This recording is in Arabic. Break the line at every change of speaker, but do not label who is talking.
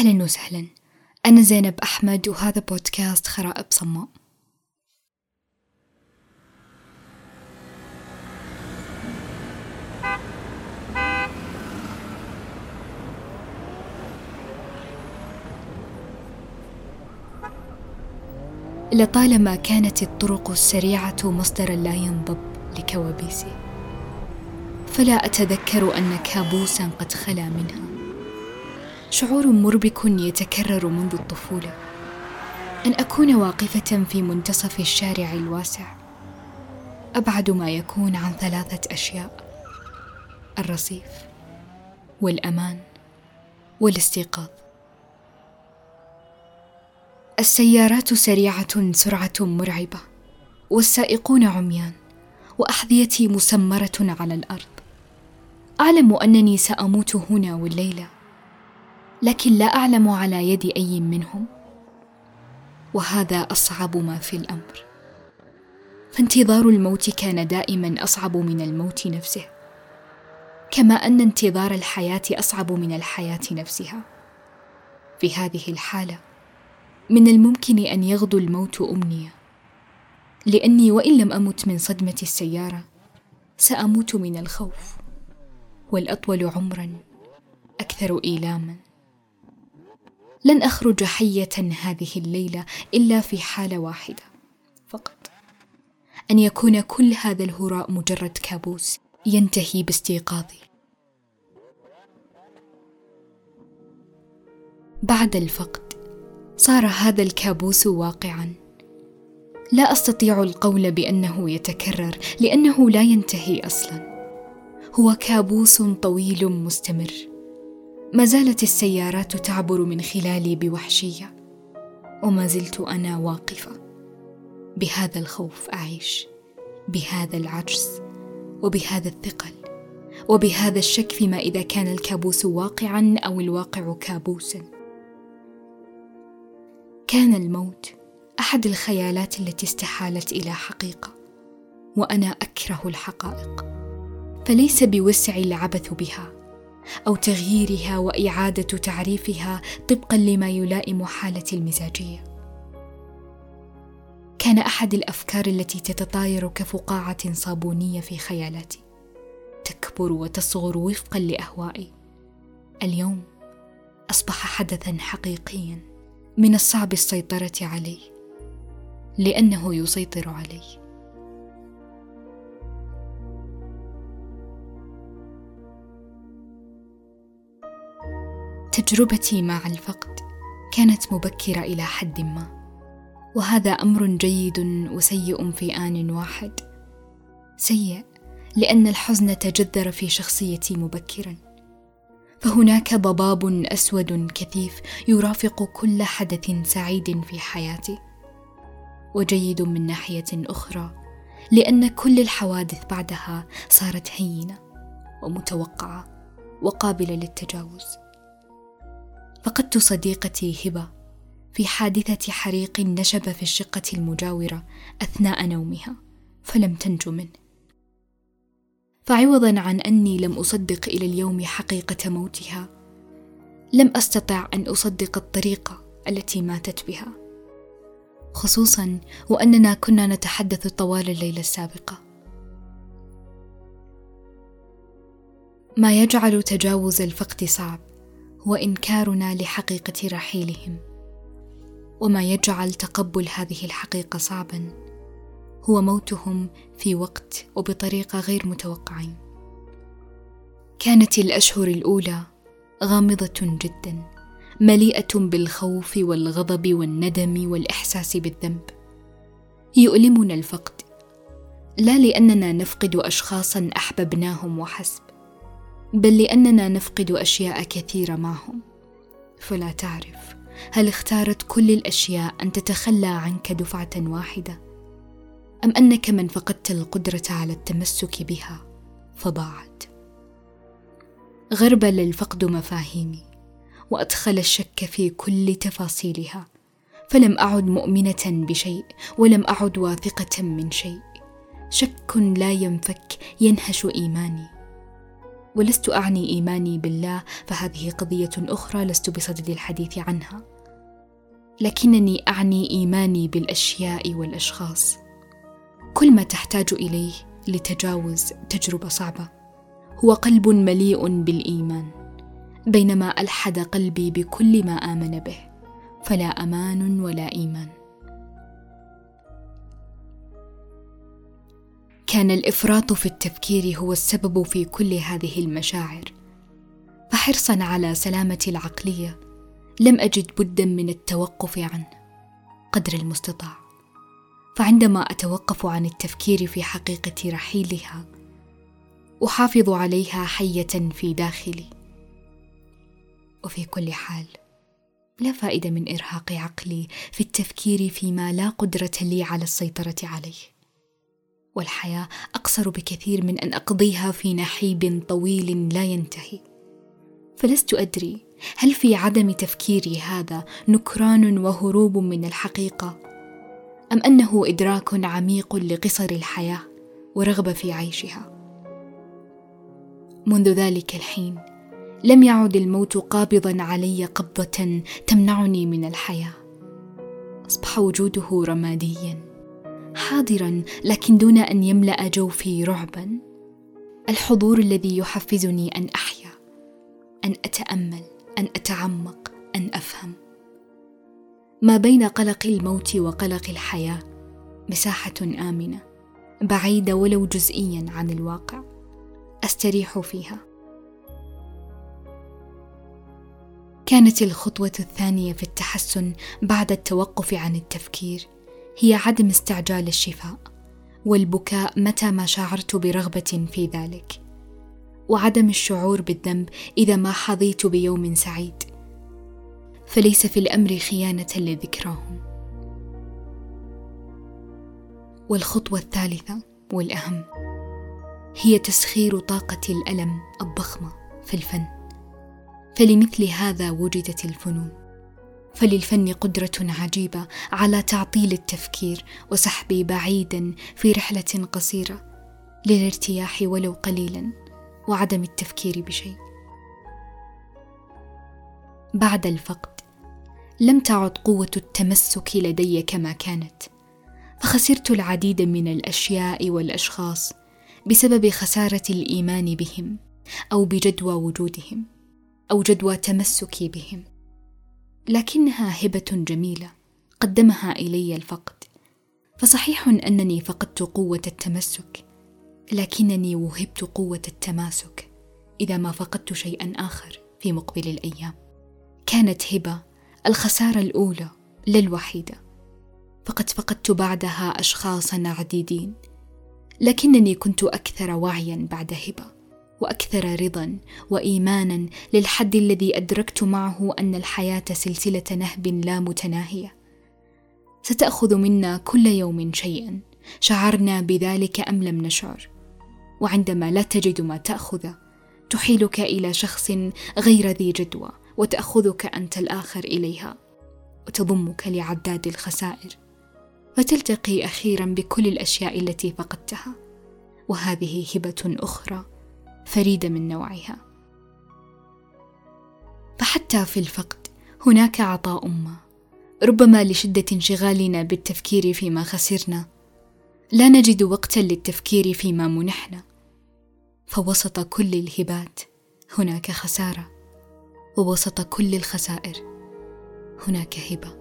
أهلا وسهلا. أنا زينب أحمد وهذا بودكاست خرائب صماء. لطالما كانت الطرق السريعة مصدرا لا ينضب لكوابيسي. فلا أتذكر أن كابوسا قد خلا منها. شعور مربك يتكرر منذ الطفولة. أن أكون واقفة في منتصف الشارع الواسع. أبعد ما يكون عن ثلاثة أشياء. الرصيف والأمان والاستيقاظ. السيارات سريعة سرعة مرعبة. والسائقون عميان. وأحذيتي مسمرة على الأرض. أعلم أنني سأموت هنا والليلة. لكن لا أعلم على يد أي منهم. وهذا أصعب ما في الأمر. فانتظار الموت كان دائما أصعب من الموت نفسه. كما أن انتظار الحياة أصعب من الحياة نفسها. في هذه الحالة من الممكن أن يغدو الموت أمنية. لأني وإن لم أمت من صدمة السيارة سأموت من الخوف. والأطول عمرا أكثر إيلاما. لن أخرج حية هذه الليلة إلا في حالة واحدة. فقط. أن يكون كل هذا الهراء مجرد كابوس ينتهي باستيقاظي. بعد الفقد صار هذا الكابوس واقعا. لا أستطيع القول بأنه يتكرر لأنه لا ينتهي أصلا. هو كابوس طويل مستمر. ما زالت السيارات تعبر من خلالي بوحشية وما زلت أنا واقفة. بهذا الخوف أعيش بهذا العجز وبهذا الثقل وبهذا الشك فيما إذا كان الكابوس واقعا أو الواقع كابوسا. كان الموت أحد الخيالات التي استحالت إلى حقيقة وأنا أكره الحقائق فليس بوسعي العبث بها. أو تغييرها وإعادة تعريفها طبقا لما يلائم حالتي المزاجية. كان أحد الأفكار التي تتطاير كفقاعة صابونية في خيالاتي. تكبر وتصغر وفقا لأهوائي. اليوم أصبح حدثا حقيقيا من الصعب السيطرة عليه لأنه يسيطر علي. تجربتي مع الفقد كانت مبكرة إلى حد ما وهذا أمر جيد وسيء في آن واحد. سيء لأن الحزن تجذر في شخصيتي مبكراً. فهناك ضباب أسود كثيف يرافق كل حدث سعيد في حياتي وجيد من ناحية أخرى لأن كل الحوادث بعدها صارت هينة ومتوقعة وقابلة للتجاوز. فقدت صديقتي هبة في حادثة حريق نشب في الشقة المجاورة أثناء نومها فلم تنجو منه. فعوضا عن أني لم أصدق إلى اليوم حقيقة موتها لم أستطع أن أصدق الطريقة التي ماتت بها. خصوصا وأننا كنا نتحدث طوال الليلة السابقة. ما يجعل تجاوز الفقد صعب. هو إنكارنا لحقيقة رحيلهم. وما يجعل تقبل هذه الحقيقة صعبا. هو موتهم في وقت وبطريقة غير متوقعين. كانت الأشهر الأولى غامضة جدا مليئة بالخوف والغضب والندم والإحساس بالذنب. يؤلمنا الفقد لا لأننا نفقد اشخاصا أحببناهم وحسب. بل لأننا نفقد أشياء كثيرة معهم فلا تعرف هل اختارت كل الأشياء أن تتخلى عنك دفعة واحدة؟ أم أنك من فقدت القدرة على التمسك بها؟ فضاعت غربل الفقد مفاهيمي وأدخل الشك في كل تفاصيلها. فلم أعد مؤمنة بشيء ولم أعد واثقة من شيء. شك لا ينفك ينهش إيماني. ولست أعني إيماني بالله فهذه قضية أخرى لست بصدد الحديث عنها. لكنني أعني إيماني بالأشياء والأشخاص. كل ما تحتاج إليه لتجاوز تجربة صعبة. هو قلب مليء بالإيمان. بينما ألحد قلبي بكل ما آمن به. فلا أمان ولا إيمان. كان الإفراط في التفكير هو السبب في كل هذه المشاعر. فحرصا على سلامتي العقلية لم أجد بدا من التوقف عنه. قدر المستطاع. فعندما أتوقف عن التفكير في حقيقة رحيلها أحافظ عليها حية في داخلي. وفي كل حال لا فائدة من إرهاق عقلي في التفكير فيما لا قدرة لي على السيطرة عليه. والحياة أقصر بكثير من أن أقضيها في نحيب طويل لا ينتهي. فلست أدري هل في عدم تفكيري هذا نكران وهروب من الحقيقة أم أنه إدراك عميق لقصر الحياة ورغبة في عيشها. منذ ذلك الحين لم يعد الموت قابضا علي قبضة تمنعني من الحياة. أصبح وجوده رماديا. حاضرا لكن دون أن يملأ جوفي رعبا. الحضور الذي يحفزني أن أحيا أن أتأمل أن أتعمق أن أفهم. ما بين قلق الموت وقلق الحياة مساحة آمنة بعيدة ولو جزئيا عن الواقع. أستريح فيها. كانت الخطوة الثانية في التحسن بعد التوقف عن التفكير. هي عدم استعجال الشفاء والبكاء متى ما شعرت برغبة في ذلك. وعدم الشعور بالذنب إذا ما حظيت بيوم سعيد. فليس في الأمر خيانة لذكراهم. والخطوة الثالثة والأهم هي تسخير طاقة الألم الضخمة في الفن. فلمثل هذا وجدت الفنون. فللفن قدرة عجيبة على تعطيل التفكير وسحبي بعيدا في رحلة قصيرة للارتياح ولو قليلا وعدم التفكير بشيء. بعد الفقد لم تعد قوة التمسك لدي كما كانت، فخسرت العديد من الأشياء والأشخاص بسبب خسارة الإيمان بهم أو بجدوى وجودهم أو جدوى تمسكي بهم. لكنها هبة جميلة قدمها إلي الفقد. فصحيح أنني فقدت قوة التمسك لكنني وهبت قوة التماسك إذا ما فقدت شيئا آخر في مقبل الأيام. كانت هبة الخسارة الأولى لا الوحيده فقد فقدت بعدها اشخاصا عديدين لكنني كنت أكثر وعيا بعد هبة. وأكثر رضا وإيمانا للحد الذي أدركت معه أن الحياة سلسلة نهب لا متناهية. ستأخذ منا كل يوم شيئا. شعرنا بذلك أم لم نشعر؟ وعندما لا تجد ما تأخذ تحيلك إلى شخص غير ذي جدوى وتأخذك أنت الآخر إليها وتضمك لعداد الخسائر. فتلتقي أخيرا بكل الأشياء التي فقدتها. وهذه هبة أخرى فريدة من نوعها. فحتى في الفقد هناك عطاء ما ربما لشدة انشغالنا بالتفكير فيما خسرنا لا نجد وقتا للتفكير فيما منحنا. فوسط كل الهبات هناك خسارة ووسط كل الخسائر هناك هبة.